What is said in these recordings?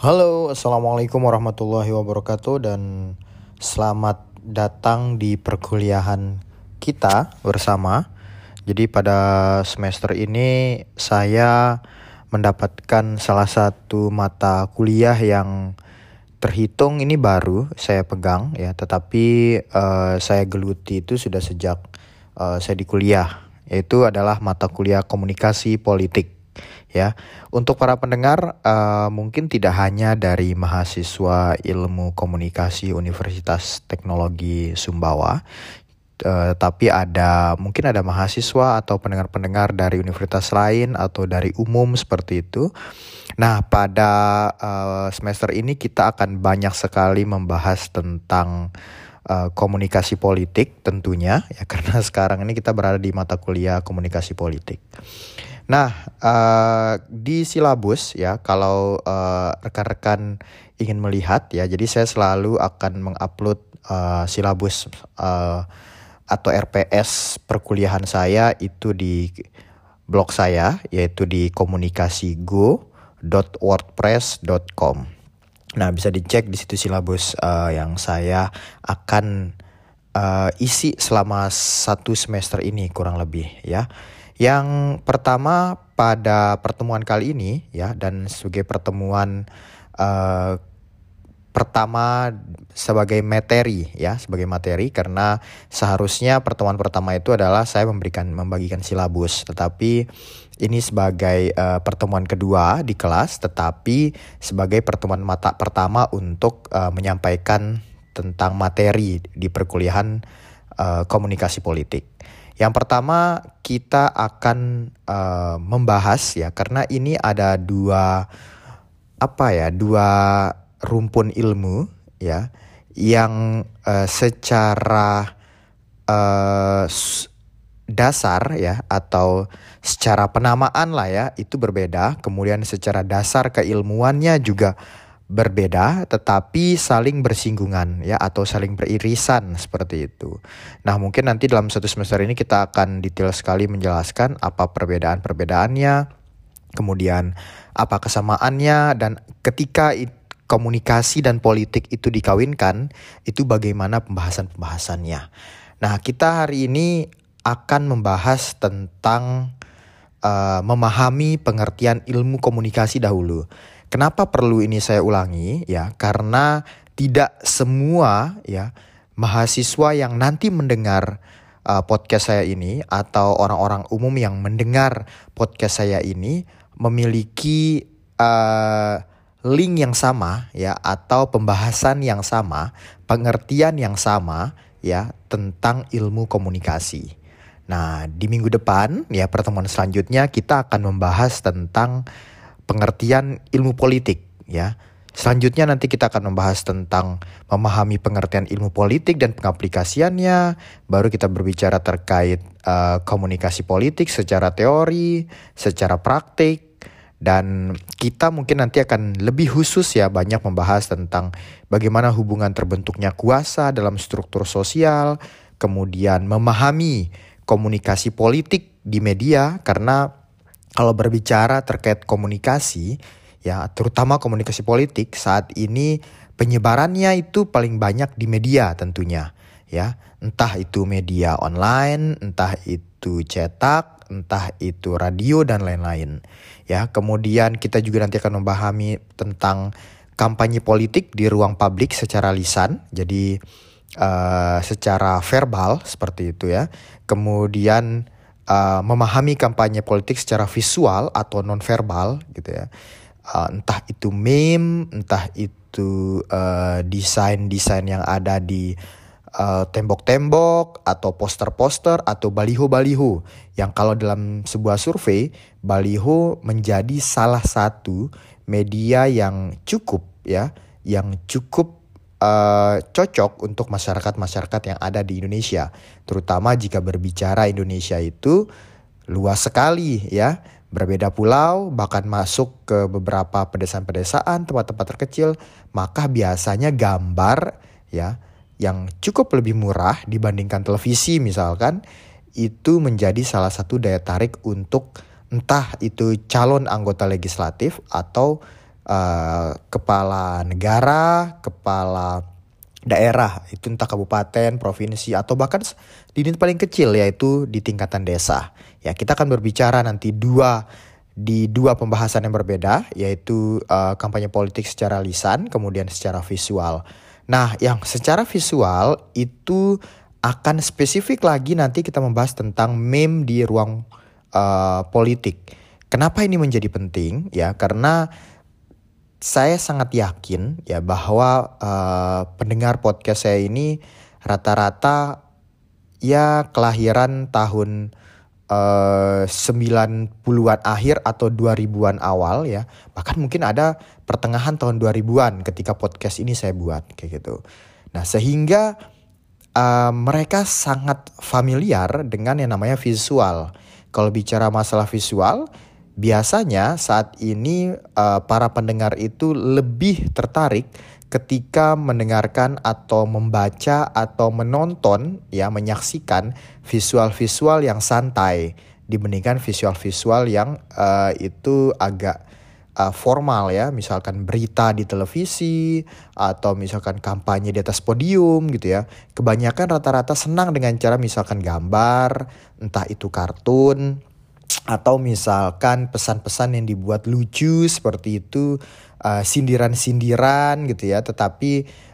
Halo, assalamualaikum warahmatullahi wabarakatuh, dan selamat datang di perkuliahan kita bersama. Jadi, pada semester ini saya mendapatkan salah satu mata kuliah yang terhitung ini baru saya pegang, ya, tetapi uh, saya geluti itu sudah sejak uh, saya di kuliah, yaitu adalah mata kuliah komunikasi politik ya. Untuk para pendengar uh, mungkin tidak hanya dari mahasiswa Ilmu Komunikasi Universitas Teknologi Sumbawa Uh, tapi ada mungkin ada mahasiswa atau pendengar-pendengar dari universitas lain atau dari umum seperti itu. Nah, pada uh, semester ini kita akan banyak sekali membahas tentang uh, komunikasi politik tentunya ya karena sekarang ini kita berada di mata kuliah komunikasi politik. Nah, uh, di silabus ya, kalau uh, rekan-rekan ingin melihat ya, jadi saya selalu akan mengupload uh, silabus uh, atau RPS perkuliahan saya itu di blog saya, yaitu di komunikasigo.wordpress.com. Nah, bisa dicek di situ silabus uh, yang saya akan uh, isi selama satu semester ini kurang lebih ya. Yang pertama pada pertemuan kali ini ya dan sebagai pertemuan uh, pertama sebagai materi ya sebagai materi karena seharusnya pertemuan pertama itu adalah saya memberikan membagikan silabus tetapi ini sebagai uh, pertemuan kedua di kelas tetapi sebagai pertemuan mata pertama untuk uh, menyampaikan tentang materi di perkuliahan uh, komunikasi politik. Yang pertama kita akan uh, membahas ya karena ini ada dua apa ya dua rumpun ilmu ya yang uh, secara uh, dasar ya atau secara penamaan lah ya itu berbeda. Kemudian secara dasar keilmuannya juga berbeda tetapi saling bersinggungan ya atau saling beririsan seperti itu. Nah, mungkin nanti dalam satu semester ini kita akan detail sekali menjelaskan apa perbedaan-perbedaannya, kemudian apa kesamaannya dan ketika komunikasi dan politik itu dikawinkan, itu bagaimana pembahasan-pembahasannya. Nah, kita hari ini akan membahas tentang uh, memahami pengertian ilmu komunikasi dahulu. Kenapa perlu ini saya ulangi ya? Karena tidak semua ya mahasiswa yang nanti mendengar uh, podcast saya ini atau orang-orang umum yang mendengar podcast saya ini memiliki uh, link yang sama ya atau pembahasan yang sama, pengertian yang sama ya tentang ilmu komunikasi. Nah, di minggu depan ya pertemuan selanjutnya kita akan membahas tentang pengertian ilmu politik ya. Selanjutnya nanti kita akan membahas tentang memahami pengertian ilmu politik dan pengaplikasiannya. Baru kita berbicara terkait uh, komunikasi politik secara teori, secara praktik, dan kita mungkin nanti akan lebih khusus ya banyak membahas tentang bagaimana hubungan terbentuknya kuasa dalam struktur sosial, kemudian memahami komunikasi politik di media karena kalau berbicara terkait komunikasi, ya terutama komunikasi politik saat ini penyebarannya itu paling banyak di media tentunya, ya entah itu media online, entah itu cetak, entah itu radio dan lain-lain. Ya, kemudian kita juga nanti akan memahami tentang kampanye politik di ruang publik secara lisan, jadi uh, secara verbal seperti itu ya. Kemudian uh, memahami kampanye politik secara visual atau nonverbal gitu ya. Uh, entah itu meme, entah itu uh, desain-desain yang ada di tembok-tembok uh, atau poster-poster atau baliho-baliho yang kalau dalam sebuah survei baliho menjadi salah satu media yang cukup ya yang cukup uh, cocok untuk masyarakat-masyarakat yang ada di Indonesia, terutama jika berbicara Indonesia itu luas sekali ya, berbeda pulau, bahkan masuk ke beberapa pedesaan-pedesaan, tempat-tempat terkecil, maka biasanya gambar ya yang cukup lebih murah dibandingkan televisi misalkan itu menjadi salah satu daya tarik untuk entah itu calon anggota legislatif atau uh, kepala negara, kepala daerah, itu entah kabupaten, provinsi atau bahkan di tingkat paling kecil yaitu di tingkatan desa. Ya, kita akan berbicara nanti dua di dua pembahasan yang berbeda yaitu uh, kampanye politik secara lisan kemudian secara visual. Nah, yang secara visual itu akan spesifik lagi nanti kita membahas tentang meme di ruang uh, politik. Kenapa ini menjadi penting? Ya, karena saya sangat yakin ya bahwa uh, pendengar podcast saya ini rata-rata ya kelahiran tahun uh, 90-an akhir atau 2000-an awal ya. Bahkan mungkin ada pertengahan tahun 2000-an ketika podcast ini saya buat kayak gitu. Nah, sehingga uh, mereka sangat familiar dengan yang namanya visual. Kalau bicara masalah visual, biasanya saat ini uh, para pendengar itu lebih tertarik ketika mendengarkan atau membaca atau menonton ya menyaksikan visual-visual yang santai dibandingkan visual-visual yang uh, itu agak uh, formal ya. Misalkan berita di televisi atau misalkan kampanye di atas podium gitu ya. Kebanyakan rata-rata senang dengan cara misalkan gambar entah itu kartun atau misalkan pesan-pesan yang dibuat lucu seperti itu uh, sindiran-sindiran gitu ya. Tetapi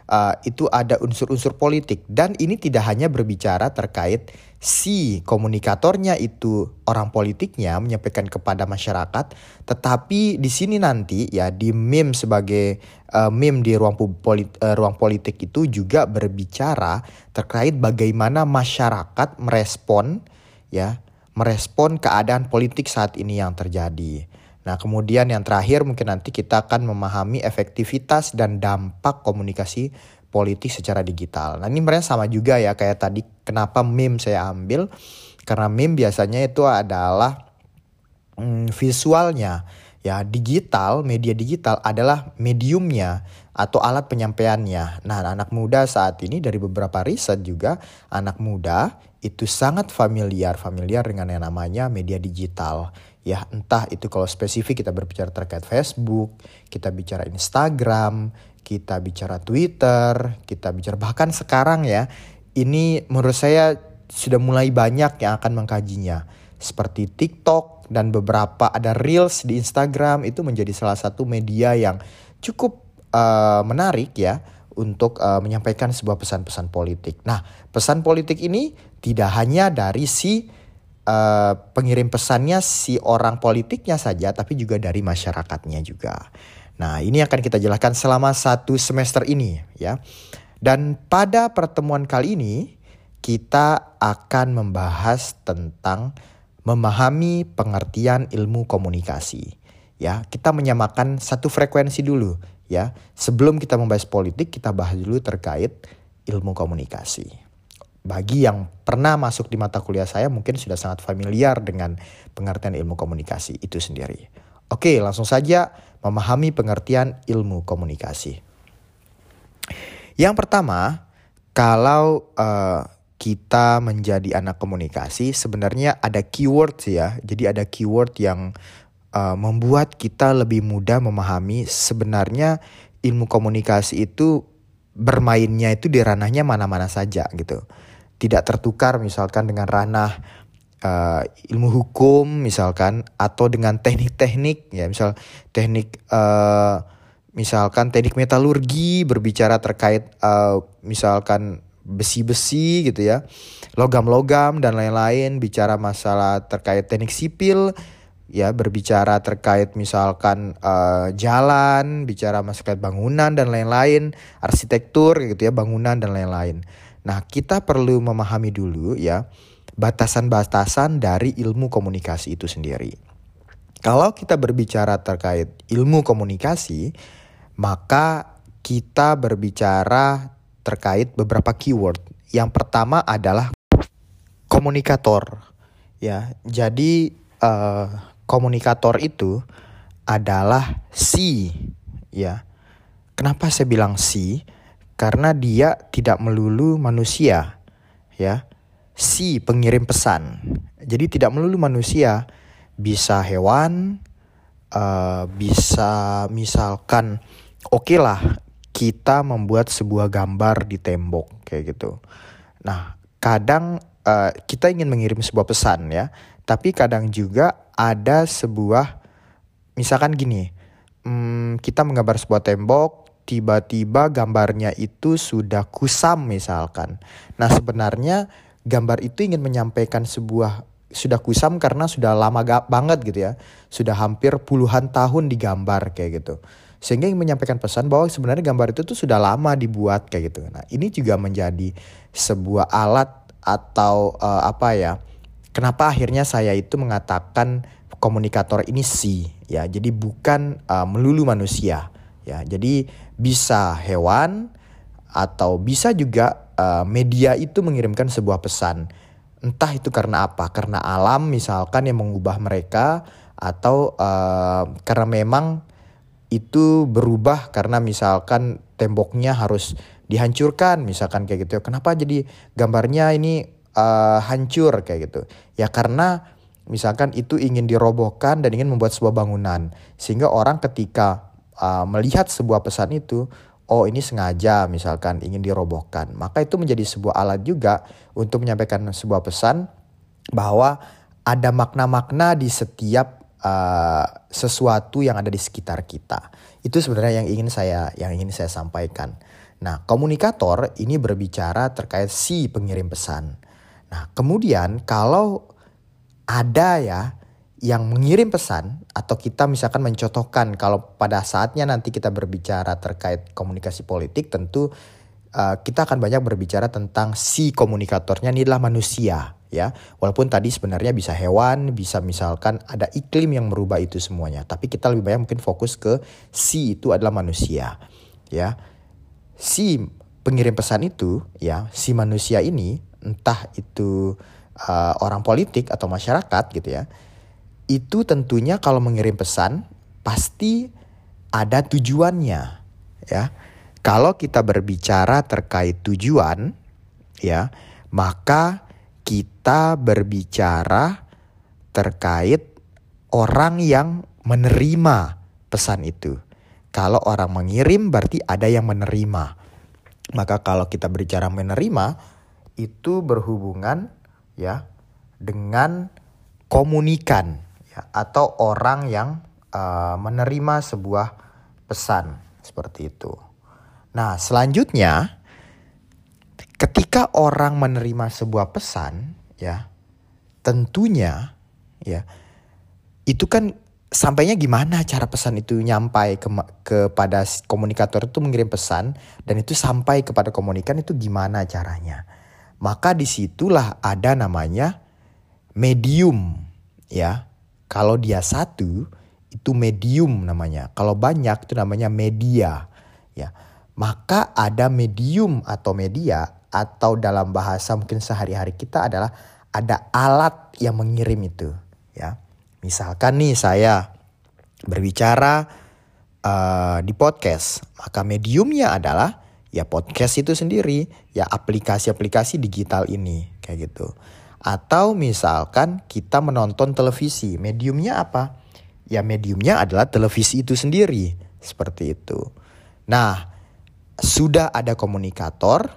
uh, itu ada unsur-unsur politik. Dan ini tidak hanya berbicara terkait si komunikatornya itu orang politiknya menyampaikan kepada masyarakat. Tetapi di sini nanti ya di meme sebagai uh, meme di ruang polit, uh, ruang politik itu juga berbicara terkait bagaimana masyarakat merespon ya merespon keadaan politik saat ini yang terjadi. Nah, kemudian yang terakhir mungkin nanti kita akan memahami efektivitas dan dampak komunikasi politik secara digital. Nah, ini sebenarnya sama juga ya kayak tadi kenapa meme saya ambil karena meme biasanya itu adalah hmm, visualnya ya digital media digital adalah mediumnya atau alat penyampaiannya. Nah, anak muda saat ini dari beberapa riset juga anak muda itu sangat familiar familiar dengan yang namanya media digital ya entah itu kalau spesifik kita berbicara terkait Facebook kita bicara Instagram kita bicara Twitter kita bicara bahkan sekarang ya ini menurut saya sudah mulai banyak yang akan mengkajinya seperti TikTok dan beberapa ada reels di Instagram itu menjadi salah satu media yang cukup uh, menarik ya untuk uh, menyampaikan sebuah pesan-pesan politik. Nah, pesan politik ini tidak hanya dari si uh, pengirim pesannya si orang politiknya saja, tapi juga dari masyarakatnya juga. Nah, ini akan kita jelaskan selama satu semester ini ya. Dan pada pertemuan kali ini kita akan membahas tentang memahami pengertian ilmu komunikasi. Ya, kita menyamakan satu frekuensi dulu ya. Sebelum kita membahas politik, kita bahas dulu terkait ilmu komunikasi. Bagi yang pernah masuk di mata kuliah saya mungkin sudah sangat familiar dengan pengertian ilmu komunikasi itu sendiri. Oke, langsung saja memahami pengertian ilmu komunikasi. Yang pertama, kalau uh, kita menjadi anak komunikasi, sebenarnya ada keyword ya. Jadi ada keyword yang uh, membuat kita lebih mudah memahami sebenarnya ilmu komunikasi itu bermainnya itu di ranahnya mana-mana saja gitu. Tidak tertukar misalkan dengan ranah uh, ilmu hukum misalkan atau dengan teknik-teknik ya misal teknik uh, misalkan teknik metalurgi berbicara terkait uh, misalkan besi-besi gitu ya logam-logam dan lain-lain bicara masalah terkait teknik sipil ya berbicara terkait misalkan uh, jalan, bicara masalah bangunan dan lain-lain, arsitektur gitu ya, bangunan dan lain-lain. Nah, kita perlu memahami dulu ya batasan-batasan dari ilmu komunikasi itu sendiri. Kalau kita berbicara terkait ilmu komunikasi, maka kita berbicara terkait beberapa keyword. Yang pertama adalah komunikator. Ya, jadi uh, komunikator itu adalah si ya. Kenapa saya bilang si? Karena dia tidak melulu manusia ya. Si pengirim pesan. Jadi tidak melulu manusia, bisa hewan, uh, bisa misalkan oke okay lah kita membuat sebuah gambar di tembok kayak gitu. Nah, kadang uh, kita ingin mengirim sebuah pesan ya, tapi kadang juga ada sebuah misalkan gini, hmm, kita menggambar sebuah tembok, tiba-tiba gambarnya itu sudah kusam misalkan. Nah, sebenarnya gambar itu ingin menyampaikan sebuah sudah kusam karena sudah lama banget gitu ya. Sudah hampir puluhan tahun digambar kayak gitu sehingga ingin menyampaikan pesan bahwa sebenarnya gambar itu tuh sudah lama dibuat kayak gitu. Nah, ini juga menjadi sebuah alat atau uh, apa ya? Kenapa akhirnya saya itu mengatakan komunikator ini si ya. Jadi bukan uh, melulu manusia ya. Jadi bisa hewan atau bisa juga uh, media itu mengirimkan sebuah pesan. Entah itu karena apa? Karena alam misalkan yang mengubah mereka atau uh, karena memang itu berubah karena misalkan temboknya harus dihancurkan misalkan kayak gitu kenapa jadi gambarnya ini uh, hancur kayak gitu ya karena misalkan itu ingin dirobohkan dan ingin membuat sebuah bangunan sehingga orang ketika uh, melihat sebuah pesan itu oh ini sengaja misalkan ingin dirobohkan maka itu menjadi sebuah alat juga untuk menyampaikan sebuah pesan bahwa ada makna-makna di setiap uh, sesuatu yang ada di sekitar kita. Itu sebenarnya yang ingin saya yang ingin saya sampaikan. Nah, komunikator ini berbicara terkait si pengirim pesan. Nah, kemudian kalau ada ya yang mengirim pesan atau kita misalkan mencontohkan kalau pada saatnya nanti kita berbicara terkait komunikasi politik tentu uh, kita akan banyak berbicara tentang si komunikatornya ini adalah manusia ya. Walaupun tadi sebenarnya bisa hewan, bisa misalkan ada iklim yang merubah itu semuanya, tapi kita lebih banyak mungkin fokus ke si itu adalah manusia, ya. Si pengirim pesan itu, ya, si manusia ini entah itu uh, orang politik atau masyarakat gitu ya. Itu tentunya kalau mengirim pesan pasti ada tujuannya, ya. Kalau kita berbicara terkait tujuan, ya, maka kita berbicara terkait orang yang menerima pesan itu. Kalau orang mengirim berarti ada yang menerima. Maka kalau kita berbicara menerima itu berhubungan ya dengan komunikan ya atau orang yang uh, menerima sebuah pesan seperti itu. Nah, selanjutnya ketika orang menerima sebuah pesan ya tentunya ya itu kan sampainya gimana cara pesan itu nyampai ke kepada komunikator itu mengirim pesan dan itu sampai kepada komunikan itu gimana caranya maka di situlah ada namanya medium ya kalau dia satu itu medium namanya kalau banyak itu namanya media ya maka ada medium atau media atau dalam bahasa mungkin sehari-hari kita adalah ada alat yang mengirim itu ya. Misalkan nih saya berbicara uh, di podcast, maka mediumnya adalah ya podcast itu sendiri, ya aplikasi-aplikasi digital ini kayak gitu. Atau misalkan kita menonton televisi, mediumnya apa? Ya mediumnya adalah televisi itu sendiri, seperti itu. Nah, sudah ada komunikator,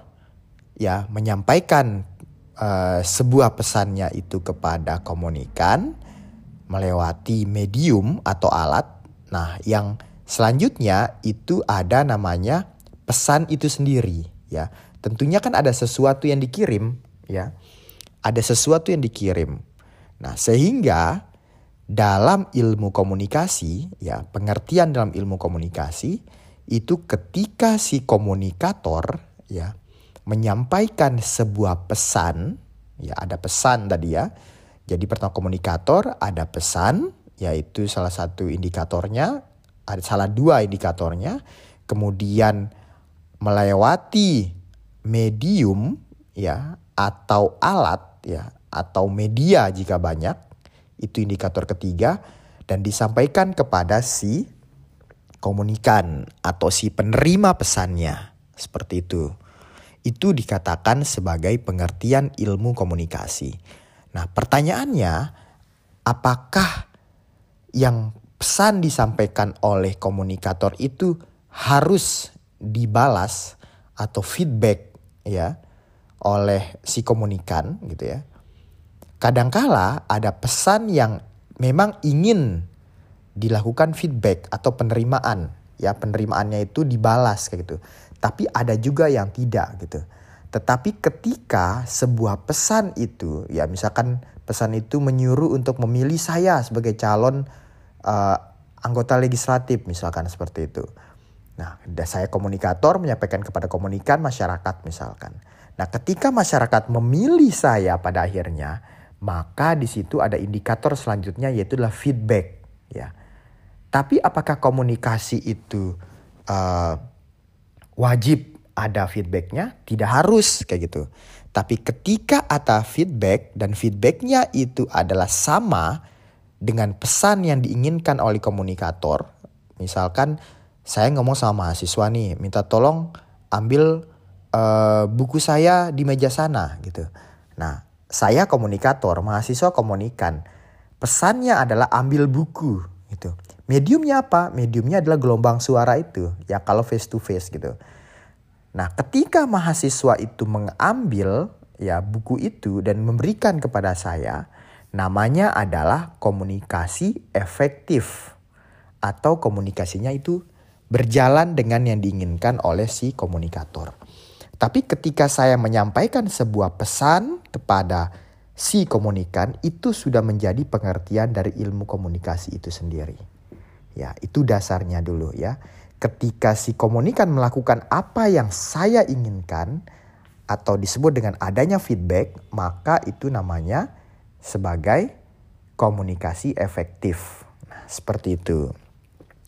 ya menyampaikan uh, sebuah pesannya itu kepada komunikan melewati medium atau alat. Nah, yang selanjutnya itu ada namanya pesan itu sendiri, ya. Tentunya kan ada sesuatu yang dikirim, ya. Ada sesuatu yang dikirim. Nah, sehingga dalam ilmu komunikasi, ya, pengertian dalam ilmu komunikasi itu ketika si komunikator, ya, menyampaikan sebuah pesan, ya ada pesan tadi ya. Jadi pertama komunikator ada pesan, yaitu salah satu indikatornya, ada salah dua indikatornya. Kemudian melewati medium ya atau alat ya atau media jika banyak itu indikator ketiga dan disampaikan kepada si komunikan atau si penerima pesannya. Seperti itu. Itu dikatakan sebagai pengertian ilmu komunikasi. Nah, pertanyaannya, apakah yang pesan disampaikan oleh komunikator itu harus dibalas atau feedback ya oleh si komunikan gitu ya. Kadangkala ada pesan yang memang ingin dilakukan feedback atau penerimaan ya penerimaannya itu dibalas kayak gitu. Tapi ada juga yang tidak gitu. Tetapi ketika sebuah pesan itu ya misalkan pesan itu menyuruh untuk memilih saya sebagai calon uh, anggota legislatif misalkan seperti itu. Nah, saya komunikator menyampaikan kepada komunikan masyarakat misalkan. Nah, ketika masyarakat memilih saya pada akhirnya, maka di situ ada indikator selanjutnya yaitu adalah feedback, ya. Tapi apakah komunikasi itu uh, wajib ada feedbacknya? Tidak harus kayak gitu. Tapi ketika ada feedback dan feedbacknya itu adalah sama dengan pesan yang diinginkan oleh komunikator, misalkan saya ngomong sama mahasiswa nih, minta tolong ambil uh, buku saya di meja sana gitu. Nah, saya komunikator, mahasiswa komunikan. Pesannya adalah ambil buku gitu. Mediumnya apa? Mediumnya adalah gelombang suara itu, ya kalau face to face gitu. Nah, ketika mahasiswa itu mengambil ya buku itu dan memberikan kepada saya, namanya adalah komunikasi efektif atau komunikasinya itu berjalan dengan yang diinginkan oleh si komunikator. Tapi ketika saya menyampaikan sebuah pesan kepada si komunikan itu sudah menjadi pengertian dari ilmu komunikasi itu sendiri. Ya, itu dasarnya dulu ya ketika si komunikan melakukan apa yang saya inginkan atau disebut dengan adanya feedback, maka itu namanya sebagai komunikasi efektif. Nah, seperti itu.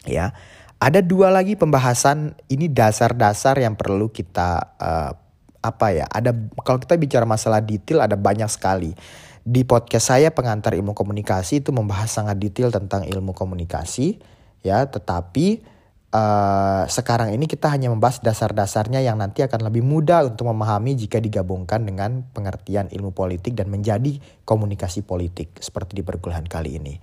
Ya. Ada dua lagi pembahasan ini dasar-dasar yang perlu kita uh, apa ya? Ada kalau kita bicara masalah detail ada banyak sekali. Di podcast saya pengantar ilmu komunikasi itu membahas sangat detail tentang ilmu komunikasi ya, tetapi uh, sekarang ini kita hanya membahas dasar-dasarnya yang nanti akan lebih mudah untuk memahami jika digabungkan dengan pengertian ilmu politik dan menjadi komunikasi politik seperti di perkuliahan kali ini.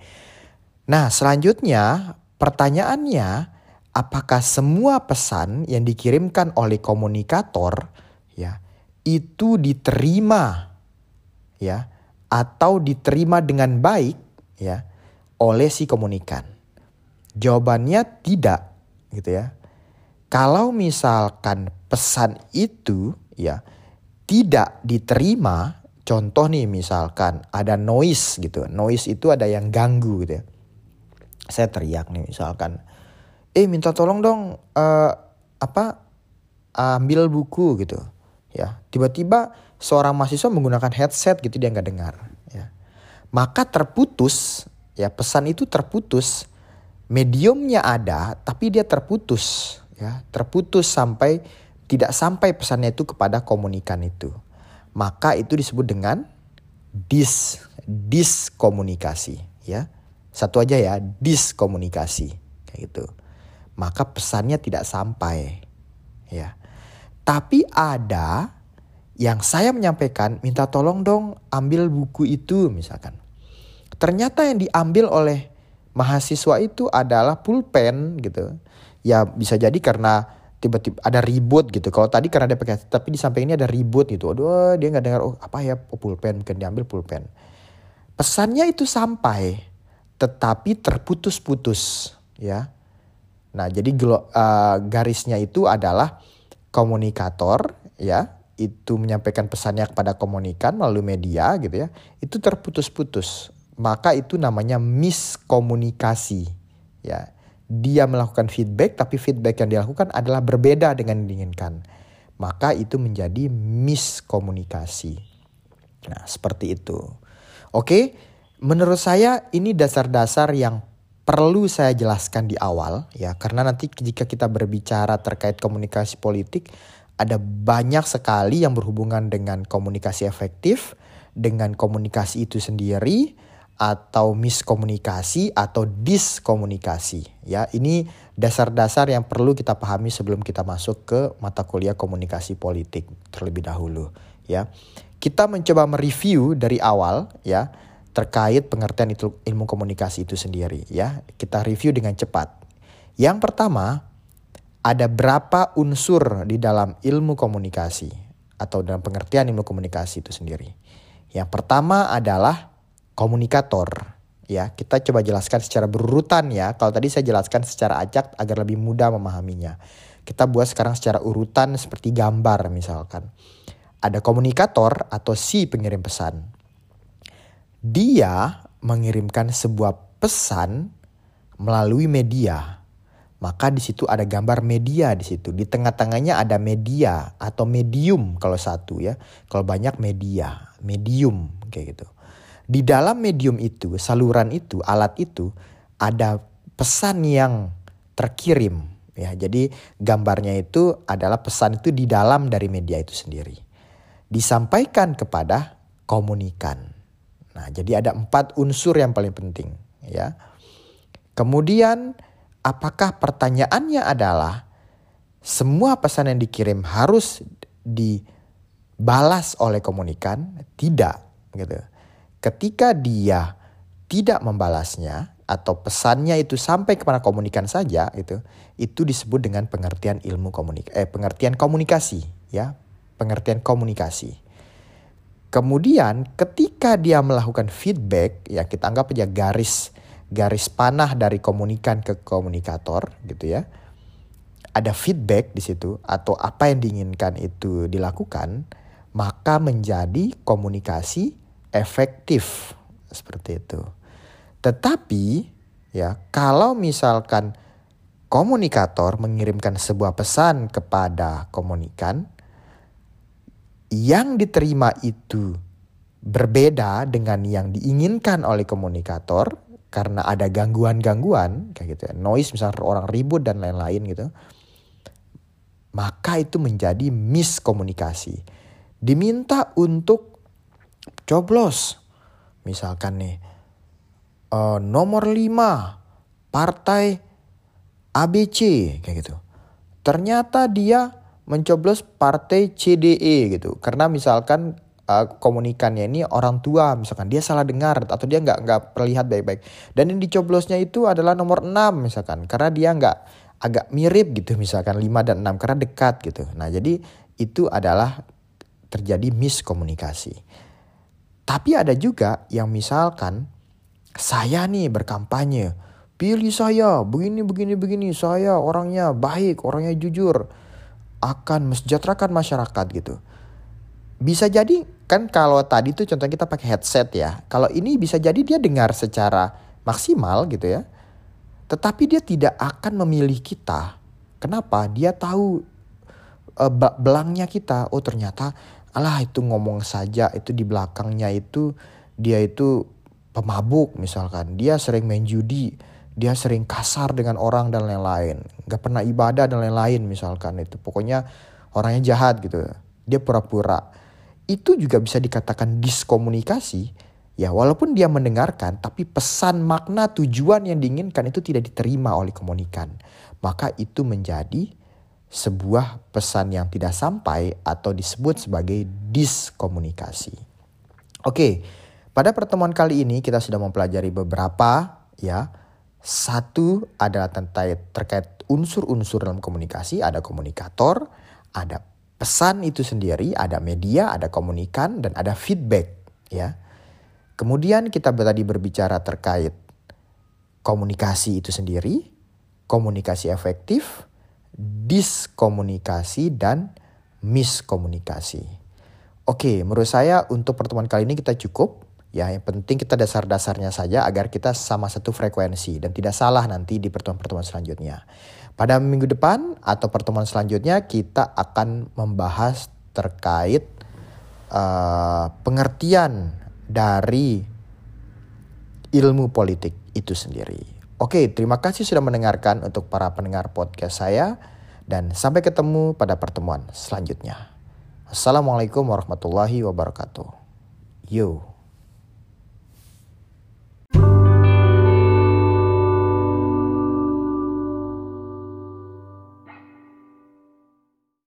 Nah, selanjutnya pertanyaannya apakah semua pesan yang dikirimkan oleh komunikator ya itu diterima ya atau diterima dengan baik ya oleh si komunikan? Jawabannya tidak gitu ya. Kalau misalkan pesan itu ya tidak diterima, contoh nih misalkan ada noise gitu. Noise itu ada yang ganggu gitu ya. Saya teriak nih misalkan, "Eh, minta tolong dong uh, apa ambil buku gitu." Ya, tiba-tiba seorang mahasiswa menggunakan headset gitu dia nggak dengar ya. Maka terputus ya pesan itu terputus. Mediumnya ada tapi dia terputus ya. Terputus sampai tidak sampai pesannya itu kepada komunikan itu. Maka itu disebut dengan dis diskomunikasi ya. Satu aja ya diskomunikasi kayak gitu maka pesannya tidak sampai ya tapi ada yang saya menyampaikan minta tolong dong ambil buku itu misalkan ternyata yang diambil oleh mahasiswa itu adalah pulpen gitu. Ya bisa jadi karena tiba-tiba ada ribut gitu. Kalau tadi karena ada pakai tapi di samping ini ada ribut gitu. Aduh dia nggak dengar oh apa ya oh, pulpen mungkin diambil pulpen. Pesannya itu sampai tetapi terputus-putus ya. Nah jadi uh, garisnya itu adalah komunikator ya itu menyampaikan pesannya kepada komunikan melalui media gitu ya itu terputus-putus maka itu namanya miskomunikasi. Ya, dia melakukan feedback tapi feedback yang dilakukan adalah berbeda dengan diinginkan. Maka itu menjadi miskomunikasi. Nah, seperti itu. Oke, menurut saya ini dasar-dasar yang perlu saya jelaskan di awal ya karena nanti jika kita berbicara terkait komunikasi politik ada banyak sekali yang berhubungan dengan komunikasi efektif, dengan komunikasi itu sendiri, atau miskomunikasi atau diskomunikasi ya. Ini dasar-dasar yang perlu kita pahami sebelum kita masuk ke mata kuliah komunikasi politik terlebih dahulu ya. Kita mencoba mereview dari awal ya terkait pengertian itu ilmu komunikasi itu sendiri ya. Kita review dengan cepat. Yang pertama, ada berapa unsur di dalam ilmu komunikasi atau dalam pengertian ilmu komunikasi itu sendiri. Yang pertama adalah komunikator. Ya, kita coba jelaskan secara berurutan ya. Kalau tadi saya jelaskan secara acak agar lebih mudah memahaminya. Kita buat sekarang secara urutan seperti gambar misalkan. Ada komunikator atau si pengirim pesan dia mengirimkan sebuah pesan melalui media. Maka di situ ada gambar media di situ. Di tengah-tengahnya ada media atau medium kalau satu ya. Kalau banyak media, medium kayak gitu. Di dalam medium itu, saluran itu, alat itu ada pesan yang terkirim ya. Jadi gambarnya itu adalah pesan itu di dalam dari media itu sendiri. Disampaikan kepada komunikan. Nah, jadi ada empat unsur yang paling penting, ya. Kemudian, apakah pertanyaannya adalah semua pesan yang dikirim harus dibalas oleh komunikan? Tidak, gitu. Ketika dia tidak membalasnya atau pesannya itu sampai kepada komunikan saja, itu itu disebut dengan pengertian ilmu komunik eh pengertian komunikasi, ya, pengertian komunikasi. Kemudian ketika dia melakukan feedback, ya kita anggap aja garis garis panah dari komunikan ke komunikator gitu ya. Ada feedback di situ atau apa yang diinginkan itu dilakukan, maka menjadi komunikasi efektif seperti itu. Tetapi ya kalau misalkan komunikator mengirimkan sebuah pesan kepada komunikan yang diterima itu berbeda dengan yang diinginkan oleh komunikator karena ada gangguan-gangguan kayak gitu ya, noise misalnya orang ribut dan lain-lain gitu. Maka itu menjadi miskomunikasi. Diminta untuk coblos. Misalkan nih uh, nomor 5 partai ABC kayak gitu. Ternyata dia mencoblos partai CDE gitu. Karena misalkan uh, komunikannya ini orang tua misalkan dia salah dengar atau dia nggak nggak terlihat baik-baik. Dan yang dicoblosnya itu adalah nomor 6 misalkan karena dia nggak agak mirip gitu misalkan 5 dan 6 karena dekat gitu. Nah, jadi itu adalah terjadi miskomunikasi. Tapi ada juga yang misalkan saya nih berkampanye, pilih saya, begini begini begini, saya orangnya baik, orangnya jujur akan mesejahterakan masyarakat gitu. Bisa jadi kan kalau tadi tuh contohnya kita pakai headset ya. Kalau ini bisa jadi dia dengar secara maksimal gitu ya. Tetapi dia tidak akan memilih kita. Kenapa? Dia tahu uh, belangnya kita. Oh ternyata alah itu ngomong saja itu di belakangnya itu dia itu pemabuk misalkan. Dia sering main judi dia sering kasar dengan orang dan lain-lain. Nggak pernah ibadah dan lain-lain misalkan itu. Pokoknya orangnya jahat gitu. Dia pura-pura. Itu juga bisa dikatakan diskomunikasi. Ya walaupun dia mendengarkan tapi pesan makna tujuan yang diinginkan itu tidak diterima oleh komunikan maka itu menjadi sebuah pesan yang tidak sampai atau disebut sebagai diskomunikasi. Oke pada pertemuan kali ini kita sudah mempelajari beberapa ya satu adalah tentang terkait unsur-unsur dalam komunikasi, ada komunikator, ada pesan itu sendiri, ada media, ada komunikan dan ada feedback, ya. Kemudian kita tadi berbicara terkait komunikasi itu sendiri, komunikasi efektif, diskomunikasi dan miskomunikasi. Oke, menurut saya untuk pertemuan kali ini kita cukup. Ya, yang penting kita dasar-dasarnya saja agar kita sama satu frekuensi dan tidak salah nanti di pertemuan-pertemuan selanjutnya. Pada minggu depan atau pertemuan selanjutnya kita akan membahas terkait uh, pengertian dari ilmu politik itu sendiri. Oke, terima kasih sudah mendengarkan untuk para pendengar podcast saya dan sampai ketemu pada pertemuan selanjutnya. Assalamualaikum warahmatullahi wabarakatuh. Yo.